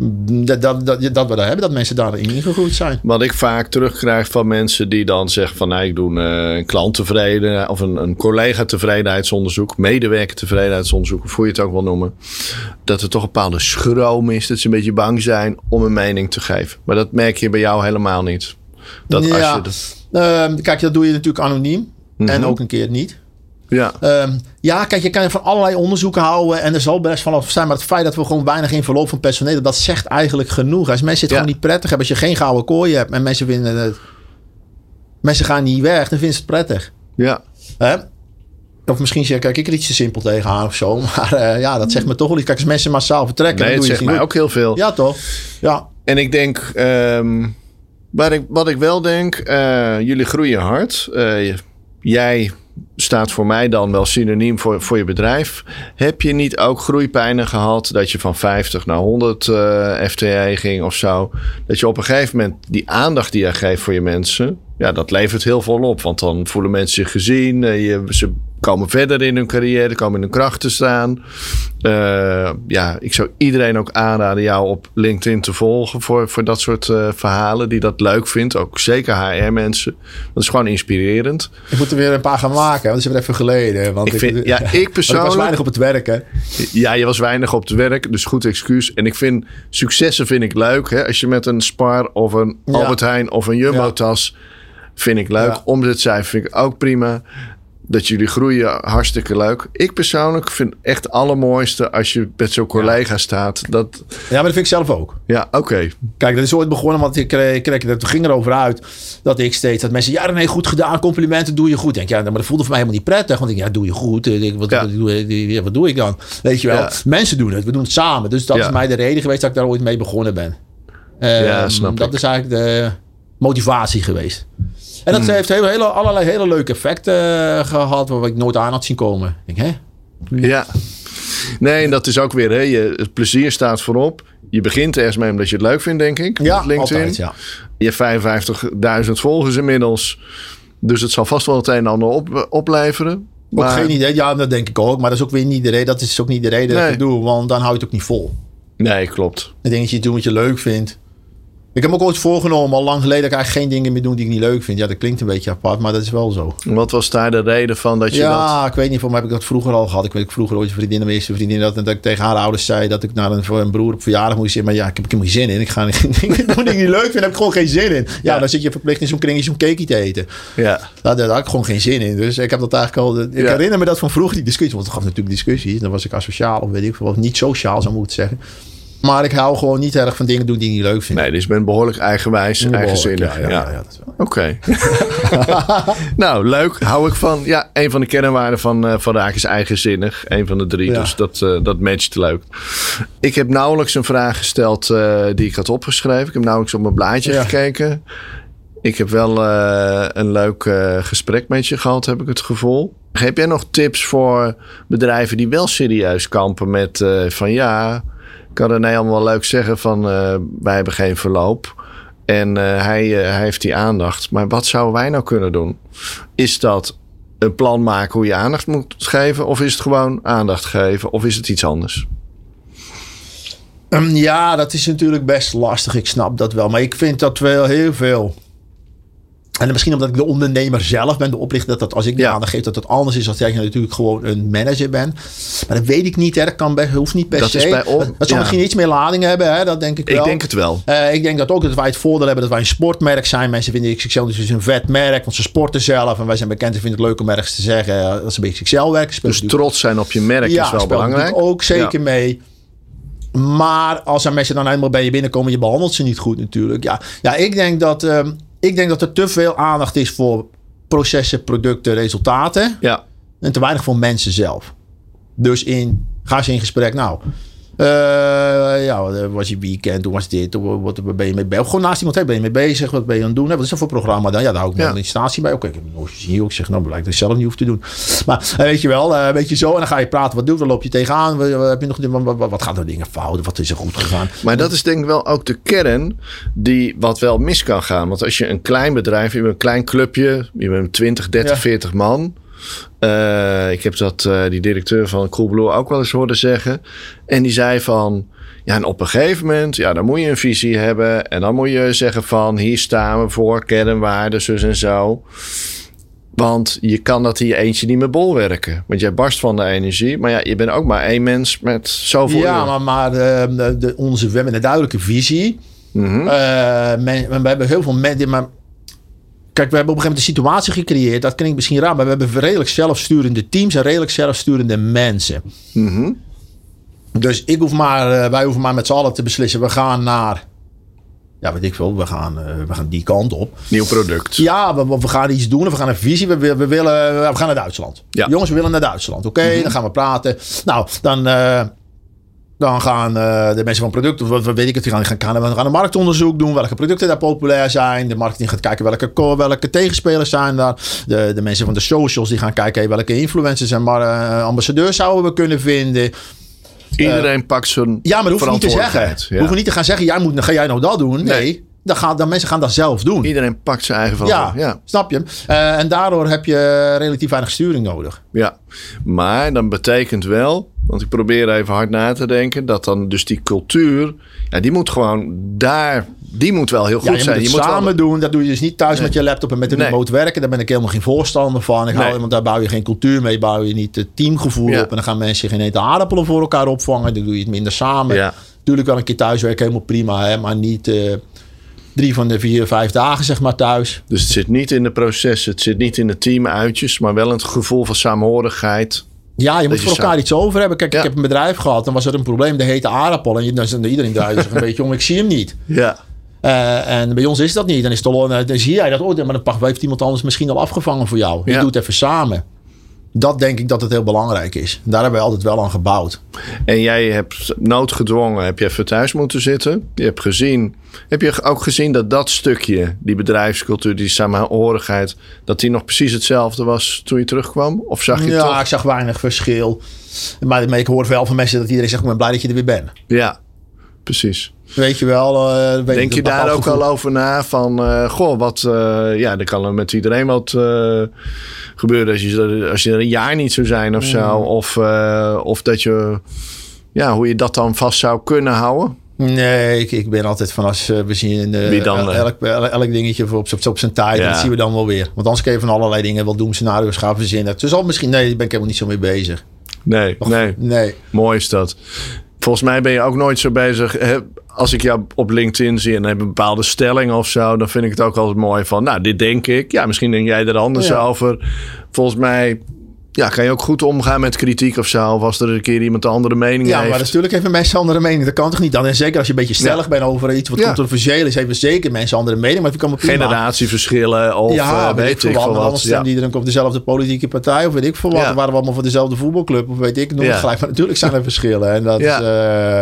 Dat, dat, dat, dat we daar hebben, dat mensen daarin ingegroeid zijn. Wat ik vaak terugkrijg van mensen die dan zeggen van nou, ik doe een eh, klant tevreden of een, een collega tevredenheidsonderzoek, medewerker tevredenheidsonderzoek, of hoe je het ook wil noemen. Dat er toch een bepaalde schroom is, dat ze een beetje bang zijn om een mening te geven. Maar dat merk je bij jou helemaal niet. Dat als je Ehm, kijk, dat doe je natuurlijk anoniem. Mhm. En ook een keer niet. ja, Ehm, ja, kijk, je kan van allerlei onderzoeken houden. En er zal best van af zijn. Maar het feit dat we gewoon weinig in verloop van personeel dat zegt eigenlijk genoeg. Als mensen het Ja. gewoon niet prettig hebben, als je geen gouden kooi hebt en mensen vinden het. Mensen gaan niet weg, dan vinden ze het prettig. ja, Hè? Of misschien zeg kijk ik er iets te simpel tegenaan of zo. [laughs] Maar eh, ja, dat zegt me toch wel iets. Kijk, als mensen massaal vertrekken, nee, dan het doe je zegt mij ook heel veel. Ja, toch? Ja. En ik denk, ehm, waar ik, wat ik wel denk, eh, jullie groeien hard. Eh, jij staat voor mij dan wel synoniem voor, voor je bedrijf. Heb je niet ook groeipijnen gehad dat je van 50 naar 100 eh FTE ging of zo? Dat je op een gegeven moment die aandacht die je geeft voor je mensen, ja, dat levert heel veel op. Want dan voelen mensen zich gezien. eh, je, ze komen verder in hun carrière, komen in hun kracht te staan. Eh, ja, ik zou iedereen ook aanraden jou op LinkedIn te volgen voor, voor dat soort eh, verhalen die dat leuk vindt. Ook zeker HR-mensen. Dat is gewoon inspirerend. Ik moet er weer een paar gaan maken. want Dat is weer even geleden. Want Ik vind, ja, [laughs] ik ik was persoonlijk. weinig op het werk, hè. Ja, je was weinig op het werk, dus goed excuus. En ik vind successen vind ik leuk. Hè? Als je met een Spar of een Ja. Albert Heijn of een Jumbo-tas vind ik leuk. Ja. Omzetcijfer vind ik ook prima. Dat jullie groeien, hartstikke leuk. Ik persoonlijk vind echt het allermooiste als je met zo'n collega staat. Dat, Ja, maar dat vind ik zelf ook. ja, oké. Kijk, dat is ooit begonnen, want ik kreeg, kreeg dat ging erover uit dat ik steeds dat mensen, ja, nee, goed gedaan, complimenten, doe je goed. Ik denk, ja, maar dat voelde voor mij helemaal niet prettig, want ik, ja, doe je goed. Ik denk, wat, Ja. doe, wat doe ik dan? Weet je wel, Ja. mensen doen het, we doen het samen. Dus dat is mij de reden geweest dat ik daar ooit mee begonnen ben. Ehm, Ja, snap dat ik. is eigenlijk de motivatie geweest. En Hmm. dat heeft hele, hele, allerlei hele leuke effecten eh, gehad, waar ik nooit aan had zien komen. Ik denk, hè? Ja. Nee, en dat is ook weer, hè, je, het plezier staat voorop. Je begint ergens mee omdat je het leuk vindt, denk ik. Ja, LinkedIn. altijd, ja. Je hebt 55.000 volgers inmiddels. Dus het zal vast wel het een en ander op, opleveren. Ook Maar- geen idee. Ja, dat denk ik ook. Maar dat is ook weer niet de reden. Dat is ook niet de reden dat ik het doe. Want dan hou je het ook niet vol. Nee, klopt. Ik denk dat je doet wat je leuk vindt. Ik heb me ook ooit voorgenomen, al lang geleden, dat ik eigenlijk geen dingen meer doen die ik niet leuk vind. Ja, dat klinkt een beetje apart, maar dat is wel zo. Wat was daar de reden van dat je ja, dat... ik weet niet, voor mij heb ik dat vroeger al gehad. Ik weet ik vroeger ooit een vriendin, mijn eerste vriendin, dat, dat ik tegen haar ouders zei dat ik naar een, voor een broer op verjaardag moest zitten. Maar ja, ik heb er geen zin in. Ik ga niet [laughs] dingen doen die ik niet leuk vind, heb ik gewoon geen zin in. Ja, Ja. dan zit je verplicht in zo'n kringetje zo'n cake te eten. Ja, Daar, daar had ik gewoon geen zin in. Dus ik heb dat eigenlijk al. Ik Ja. herinner me dat van vroeger die discussie. Want het gaf natuurlijk discussies. Dan was ik asociaal of weet ik veel. Of niet sociaal zou moeten zeggen. Maar ik hou gewoon niet erg van dingen doen die ik niet leuk vind. nee, dus je bent behoorlijk eigenwijs, eigenzinnig. Ja, ja, ja, ja, dat is wel. Oké. [laughs] nou, leuk. Hou ik van. Ja, een van de kernwaarden van, eh van Raak is eigenzinnig. Een van de drie. Dus dat, eh, dat matcht leuk. Ik heb nauwelijks een vraag gesteld eh, die ik had opgeschreven. Ik heb nauwelijks op mijn blaadje gekeken. Ik heb wel een leuk gesprek met je gehad, heb ik het gevoel. Heb jij nog tips voor bedrijven die wel serieus kampen met van ja, kan René allemaal leuk zeggen van eh, wij hebben geen verloop. En eh, hij, eh, hij heeft die aandacht. Maar wat zouden wij nou kunnen doen? Is dat een plan maken hoe je aandacht moet geven? Of is het gewoon aandacht geven? Of is het iets anders? Ehm, ja, dat is natuurlijk best lastig. Ik snap dat wel. Maar ik vind dat wel heel veel. En misschien omdat ik de ondernemer zelf ben, de oplichter, dat, dat als ik die Ja. aandacht geef, dat het anders is als jij natuurlijk gewoon een manager bent. Maar dat weet ik niet. Hè. Dat kan best, hoeft niet per Dat se. is bij dat dat zal ja. misschien iets meer lading hebben. Hè. Dat denk ik wel. Ik denk het wel. Eh, ik denk dat ook dat wij het voordeel hebben dat wij een sportmerk zijn. Mensen vinden XXL dus een vet merk, want ze sporten zelf. En wij zijn bekend en vinden het leuk om ergens te zeggen eh, dat ze bij XXL werken. Dus trots zijn op je merk is wel belangrijk. ook zeker mee. Maar als er mensen dan eenmaal bij je binnenkomen, je behandelt ze niet goed natuurlijk. Ja, ja ik, denk dat, ehm, ik denk dat er te veel aandacht is voor processen, producten, resultaten. Ja, En te weinig voor mensen zelf. Dus in, ga eens in gesprek. Nou, ja, wat was je weekend? Hoe was dit? Hoe- Wat wat ben je mee bezig? Gewoon naast iemand, ben je mee bezig? Wat ben je aan het doen? Hè, Wat is dat voor programma dan? Ja, daar hou ik Ja. een installatie bij. Oké, ik heb nooit gezien. Ik zeg, nou, blijkt dat ik zelf niet hoef te doen. Maar eh, weet je wel, eh, weet je zo. En dan ga je praten. Wat doe? Waar loop je tegenaan? Heb je nog, wat, wat, wat gaat er dingen fout? Wat is er goed gegaan? maar dat is denk ik wel ook de kern die wat wel mis kan gaan. Want als je een klein bedrijf, je bent een klein clubje, je bent 20, 30, Ja. 40 man. Eh, ik heb dat eh, die directeur van Coolblue ook wel eens horen zeggen. En die zei van, ja, en op een gegeven moment, ja, dan moet je een visie hebben. En dan moet je zeggen van, hier staan we voor, kernwaarden, zus en zo. Want je kan dat hier eentje niet meer bolwerken. Want jij barst van de energie. Maar ja, je bent ook maar één mens met zoveel Ja, uur. maar, maar eh, de, de- onze, we hebben een duidelijke visie. Men- we hebben heel veel mensen. Kijk, we hebben op een gegeven moment een situatie gecreëerd. Dat klinkt misschien raar, maar we hebben redelijk zelfsturende teams en redelijk zelfsturende mensen. Mhm. Dus ik hoef maar, eh, wij hoeven maar met z'n allen te beslissen. We gaan naar. Ja, weet ik veel. We gaan, eh, we gaan die kant op. Nieuw product. Ja, we, we gaan iets doen. We gaan een visie. We, we, willen, we gaan naar Duitsland. Ja. Jongens, we willen naar Duitsland. Oké, dan gaan we praten. Nou, dan, eh, dan gaan eh, de mensen van producten, wat, wat weet ik het, die gaan, gaan, gaan, we gaan een marktonderzoek doen. Welke producten daar populair zijn. De marketing gaat kijken welke, welke tegenspelers zijn daar. De, de mensen van de socials die gaan kijken hey, welke influencers en maar, eh, ambassadeurs zouden we kunnen vinden. Iedereen pakt zijn Ja, maar dat hoef je niet te zeggen. We Ja. hoeven niet te gaan zeggen, jij moet, ga jij nou dat doen? Nee, Nee. Dan gaan, dan mensen gaan dat zelf doen. Iedereen pakt zijn eigen Ja, verantwoordelijkheid. Ja. snap je? Eh, en daardoor heb je relatief weinig sturing nodig. Ja, maar dan betekent wel, want ik probeer even hard na te denken, dat dan dus die cultuur, ja, die moet gewoon daar, die moet wel heel goed Ja, je zijn. moet het wel- samen doen. Dat doe je dus niet thuis Nee. met je laptop en met de Nee. remote werken. Daar ben ik helemaal geen voorstander van. Ik Nee. hou, want daar bouw je geen cultuur mee. Bouw je niet het teamgevoel Ja. op. En dan gaan mensen geen eten aardappelen voor elkaar opvangen. Dan doe je het minder samen. Ja. Tuurlijk wel een keer thuiswerken, helemaal prima. Hè? Maar niet eh, drie van de vier, vijf dagen zeg maar thuis. Dus het zit niet in de processen, het zit niet in de teamuitjes, maar wel in het gevoel van saamhorigheid. Ja, je moet voor elkaar iets over hebben. Kijk, Ja. ik heb een bedrijf gehad. Dan was er een probleem. De heette aardappel. En dan, iedereen draaide zich een [laughs] beetje om. Ik zie hem niet. Ja, Eh, en bij ons is dat niet. Dan, is het al, dan zie jij dat ooit. Maar dan heeft iemand anders misschien al afgevangen voor jou. Je Ja. doet het even samen. Dat denk ik dat het heel belangrijk is. Daar hebben we altijd wel aan gebouwd. en jij hebt noodgedwongen, heb je even thuis moeten zitten. Je hebt gezien, heb je ook gezien dat dat stukje, die bedrijfscultuur, die saamhorigheid, dat die nog precies hetzelfde was toen je terugkwam? Of zag je Ja, toch? ik zag weinig verschil. Maar, maar ik hoor wel van mensen dat iedereen zegt... ik ben blij dat je er weer bent. Ja, precies. Weet je wel. eh, weet Denk ik, je daar ook al over na? Van, eh, goh, wat... eh, ja, er kan met iedereen wat gebeuren als je, als je er een jaar niet zou zijn of zo. Of, of dat je ja, hoe je dat dan vast zou kunnen houden? Nee, ik, ik ben altijd van als we zien dan, elk, elk, dingetje op, op, op zijn tijd. Ja. Dat zien we dan wel weer. Want anders kun je van allerlei dingen wel doen, scenario's gaan verzinnen. Dus al misschien, nee, daar ben ik helemaal niet zo mee bezig. Nee, nee. Nee. Mooi is dat. Volgens mij ben je ook nooit zo bezig. Als ik jou op LinkedIn zie en heb een bepaalde stelling of zo, dan vind ik het ook altijd mooi van, nou, dit denk ik. Ja, misschien denk jij er anders Ja. over. Volgens mij ja, kan je ook goed omgaan met kritiek of zo. Of als er een keer iemand een andere mening Ja, heeft. maar natuurlijk hebben mensen andere mening. Dat kan toch niet dan? En zeker als je een beetje stellig Ja. bent over iets wat Ja. controversieel is, hebben zeker mensen andere mening. Maar kan. Generatieverschillen of ja, eh, weet ik veel wat. wat. Die dan op dezelfde politieke partij of weet ik veel wat. Ja. Waren we allemaal voor dezelfde voetbalclub of weet ik. Ja. het gelijk. Maar natuurlijk zijn er verschillen. En dat Ja. is,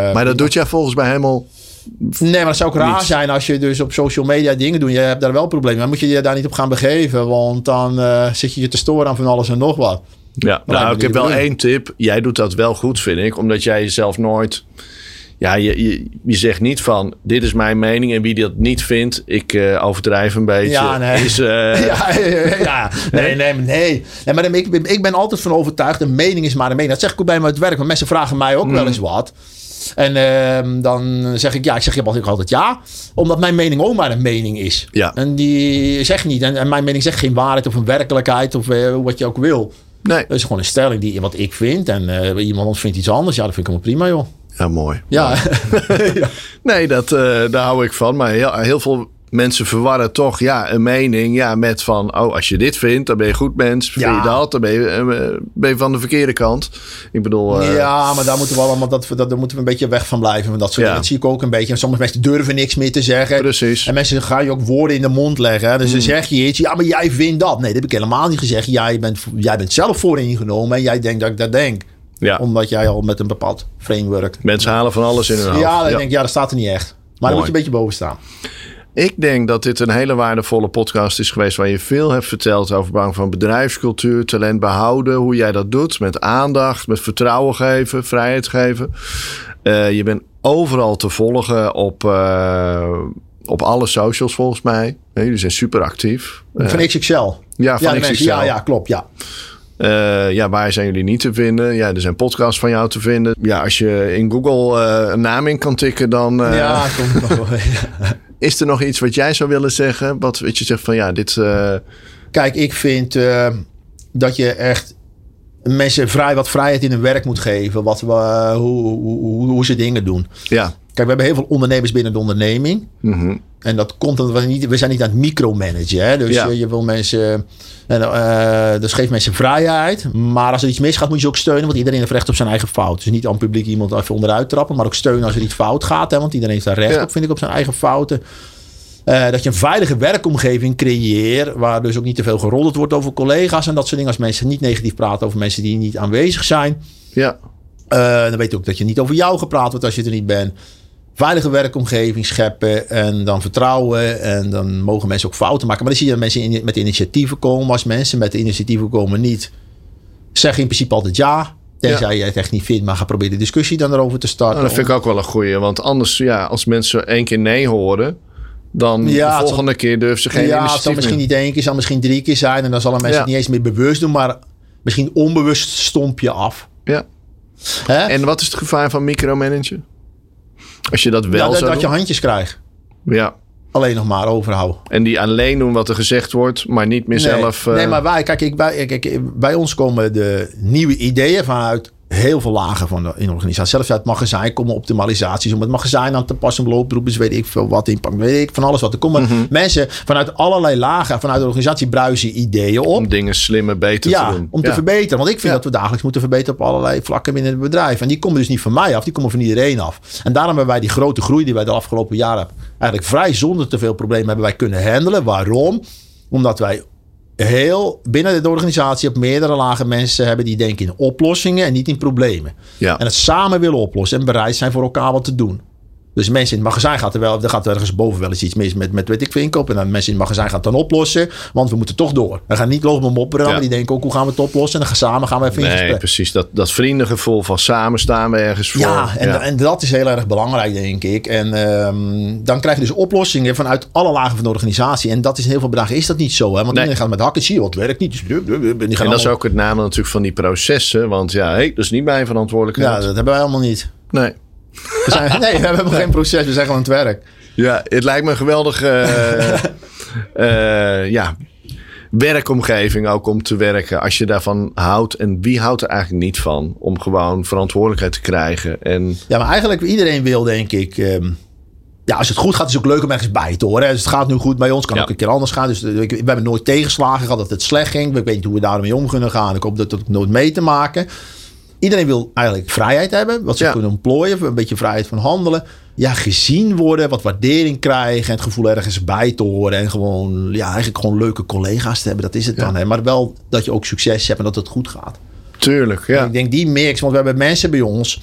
eh, Maar dat doet jij volgens mij helemaal... Nee, maar dat zou ook raar Niets. zijn als je dus op social media dingen doet. Je hebt daar wel problemen. Dan moet je je daar niet op gaan begeven. Want dan eh, zit je je te storen aan van alles en nog wat. Ja, nou, ik heb wel één tip. Jij doet dat wel goed, vind ik. Omdat jij jezelf nooit... Ja, je, je, je zegt niet van, dit is mijn mening. En wie dat niet vindt, ik eh, overdrijf een beetje. Ja, nee. Is, eh, [laughs] ja, ja. [laughs] Nee, nee, nee. nee maar ik, ben- ik ben altijd van overtuigd. Een mening is maar een mening. Dat zeg ik ook bij het werk. Want mensen vragen mij ook wel eens wat. En ehm, dan zeg ik ja. Ik zeg je altijd, altijd ja. Omdat mijn mening ook maar een mening is. Ja. En die zegt niet. En, en mijn mening zegt geen waarheid of een werkelijkheid. Of eh, wat je ook wil. Nee, Dat is gewoon een stelling die wat ik vind. En eh, iemand anders vindt iets anders. Ja, dat vind ik helemaal prima, joh. ja, mooi. Ja. [laughs] ja. Nee, dat, eh, daar hou ik van. Maar heel, heel veel mensen verwarren toch ja, een mening ja, met van... oh, als je dit vindt, dan ben je goed mens. Vind Ja. je dat, dan ben je, eh, ben je van de verkeerde kant. Ik bedoel... eh, Ja, maar daar moeten we allemaal dat, dat, daar moeten we een beetje weg van blijven. Dat soort Ja. Dat zie ik ook een beetje. En sommige mensen durven niks meer te zeggen. Precies. En mensen gaan je ook woorden in de mond leggen. Dus Mm. dan zeg je iets. Ja, maar jij vindt dat. Nee, dat heb ik helemaal niet gezegd. Jij bent, jij bent zelf vooringenomen. En jij denkt dat ik dat denk. Ja, Omdat jij al met een bepaald framework. mensen halen van alles in hun hoofd. Ja, dan denk ik, ja, dat staat er niet echt. Maar dan moet je een beetje boven staan. Ik denk dat dit een hele waardevolle podcast is geweest... waar je veel hebt verteld over bouw van bedrijfscultuur... talent behouden, hoe jij dat doet. Met aandacht, met vertrouwen geven, vrijheid geven. Eh, je bent overal te volgen op, eh, op alle socials volgens mij. Nee, jullie zijn super actief. Eh, Van XXL. ja, Ja, van mensen, XXL. ja, ja, klopt. Ja. Eh, ja, waar zijn jullie niet te vinden? Ja, er zijn podcasts van jou te vinden. Ja, als je in Google eh, een naam in kan tikken, dan eh, ja, komt nog wel. Is er nog iets wat jij zou willen zeggen? Wat weet je zegt van ja, dit. eh, Kijk, ik vind eh, dat je echt mensen vrij wat vrijheid in hun werk moet geven. Wat hoe, hoe, hoe, hoe ze dingen doen. ja. Kijk, we hebben heel veel ondernemers binnen de onderneming. Mhm. En dat komt omdat we niet, we zijn niet aan het micromanagen. Hè? Dus Ja. je, je wil mensen, en, eh, dus geef mensen vrijheid. Maar als er iets misgaat, moet je ze ook steunen. Want iedereen heeft recht op zijn eigen fout. Dus niet aan het publiek iemand even onderuit trappen. Maar ook steunen als er iets fout gaat. Hè? Want iedereen heeft daar recht Ja. op, vind ik, op zijn eigen fouten. Eh, dat je een veilige werkomgeving creëert. Waar dus ook niet te veel geroddeld wordt over collega's. En dat soort dingen. Als mensen niet negatief praten over mensen die niet aanwezig zijn. ja. Eh, dan weet je ook dat je niet over jou gepraat wordt als je er niet bent. Veilige werkomgeving scheppen en dan vertrouwen. En dan mogen mensen ook fouten maken. Maar dan zie je dat mensen in- met initiatieven komen. Als mensen met initiatieven komen niet, zeg in principe altijd ja. Tenzij je het echt niet vindt, maar ga proberen de discussie dan erover te starten. Nou, dat vind ik ook wel een goeie. Want anders, ja, als mensen één keer nee horen, dan Ja, de volgende keer durven ze geen ja, het zal misschien meer. niet één keer, zal misschien drie keer zijn. En dan zullen mensen Ja. het niet eens meer bewust doen, maar misschien onbewust stomp je af. Ja. Hè? En wat is het gevaar van micromanagen? Als je dat wel Ja, dat, zou dat je handjes krijgt. Ja. Alleen nog maar overhouden. En die alleen doen wat er gezegd wordt, maar niet meer Nee, zelf... eh, nee, maar wij, kijk, ik, bij, kijk, bij ons komen de nieuwe ideeën vanuit heel veel lagen van de, in de organisatie. Zelfs uit het magazijn komen optimalisaties om het magazijn aan te passen, loopberoepen, weet ik veel wat, impact, weet ik van alles wat. Er komen Mhm. mensen vanuit allerlei lagen, vanuit de organisatie bruisen ideeën op. Om dingen slimmer, beter Ja, te doen. om te Ja. verbeteren. Want ik vind Ja. dat we dagelijks moeten verbeteren op allerlei vlakken binnen het bedrijf. En die komen dus niet van mij af, die komen van iedereen af. En daarom hebben wij die grote groei die wij de afgelopen jaren eigenlijk vrij zonder te veel problemen hebben wij kunnen handelen. Waarom? Omdat wij heel binnen de organisatie op meerdere lagen mensen hebben die denken in oplossingen en niet in problemen. Ja. En het samen willen oplossen en bereid zijn voor elkaar wat te doen. Dus mensen in het magazijn gaat er wel, er gaat ergens boven wel eens iets mis met, met weet ik veel inkoop. En dan mensen in het magazijn gaan het dan oplossen, want we moeten toch door. We gaan niet lopen mopperen, Ja. maar die denken ook hoe gaan we het oplossen. En dan gaan samen gaan we even in Nee, gesprek. precies. Dat, dat vriendengevoel van samen staan we ergens voor. Ja, en, en dat is heel erg belangrijk, denk ik. En ehm, dan krijg je dus oplossingen vanuit alle lagen van de organisatie. En dat is in heel veel bedragen is dat niet zo. Hè? Want iedereen gaat met hakken, zie je wat werkt niet. Dus, die gaan En dat is ook het nadeel natuurlijk van die processen. Want ja, hey, dat is niet mijn verantwoordelijkheid. Ja, dat hebben wij allemaal niet. Nee. We zijn, [laughs] nee, we hebben geen proces. We zijn gewoon aan het werk. Ja, het lijkt me een geweldige [laughs] eh, eh, ja, werkomgeving ook om te werken. Als je daarvan houdt. En wie houdt er eigenlijk niet van? Om gewoon verantwoordelijkheid te krijgen. En Ja, maar eigenlijk iedereen wil, denk ik. ehm, ja, als het goed gaat, is het ook leuk om ergens bij te horen. Dus het gaat nu goed bij ons, kan Ja. ook een keer anders gaan. Dus eh, ik- we hebben nooit tegenslagen gehad dat het slecht ging. Ik weet niet hoe we daarmee om kunnen gaan. Ik hoop dat dat ook nooit mee te maken. Iedereen wil eigenlijk vrijheid hebben, wat ze Ja. kunnen ontplooien, een beetje vrijheid van handelen. Ja, gezien worden, wat waardering krijgen en het gevoel ergens bij te horen. En gewoon, ja, eigenlijk gewoon leuke collega's te hebben, dat is het dan. Hè. Maar wel dat je ook succes hebt en dat het goed gaat. tuurlijk, ja. Ik denk die mix, want we hebben mensen bij ons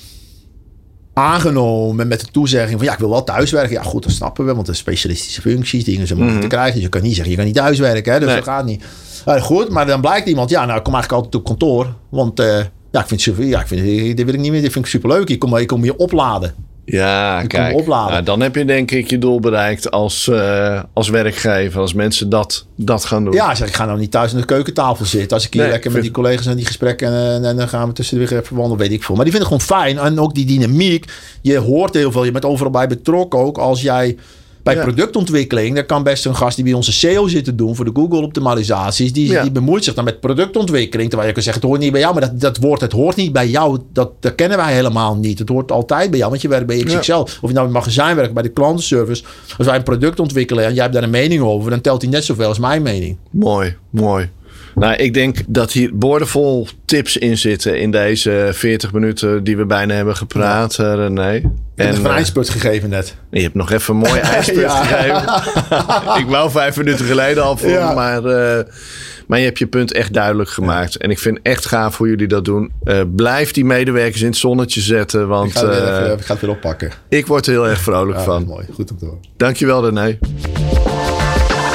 aangenomen met de toezegging van ja, ik wil wel thuiswerken. Ja, goed, dat snappen we, want de specialistische functies, dingen zijn moeilijk te krijgen. Dus je kan niet zeggen, je kan niet thuiswerken, hè, dus Nee. dat gaat niet. Eh, goed, maar dan blijkt iemand, ja, nou, ik kom eigenlijk altijd op kantoor, want eh, ja, ik vind super, ja, ik vind, dit wil ik niet meer, dit vind ik superleuk. Ik kom, ik kom je opladen. Ja, kijk. opladen. Nou, dan heb je denk ik je doel bereikt als, eh, als werkgever. Als mensen dat, dat gaan doen. Ja, zeg, ik ga nou niet thuis aan de keukentafel zitten. Als ik hier Nee, lekker met vind- die collega's aan die gesprekken en, en dan gaan we tussen de weer even wandelen, weet ik veel. Maar die vinden het gewoon fijn. En ook die dynamiek. Je hoort heel veel. Je bent overal bij betrokken ook. Als jij bij Ja. productontwikkeling, daar kan best een gast die bij onze SEO zit te doen voor de Google optimalisaties, die, Ja. die bemoeit zich dan met productontwikkeling. Terwijl je kan zeggen, het hoort niet bij jou, maar dat, dat woord, het hoort niet bij jou. Dat, dat kennen wij helemaal niet. Het hoort altijd bij jou, want je werkt bij XXL. Of je nou in het magazijn werkt, bij de klantenservice. Als wij een product ontwikkelen en jij hebt daar een mening over, dan telt hij net zoveel als mijn mening. Mooi, mooi. Nou, ik denk dat hier boordevol tips in zitten in deze 40 minuten die we bijna hebben gepraat, eh, René. Ik heb nog een eh, eindspurt gegeven net. je hebt nog even een mooi [laughs] Ja. gegeven. [laughs] ik wou vijf minuten geleden al voor, Ja. maar, eh, maar je hebt je punt echt duidelijk gemaakt. En ik vind echt gaaf hoe jullie dat doen. Blijf die medewerkers in het zonnetje zetten, Ik want ga, het weer even, ik ga het weer oppakken. ik word er heel erg vrolijk Ja, van. Mooi, goed om te horen. Dankjewel, René.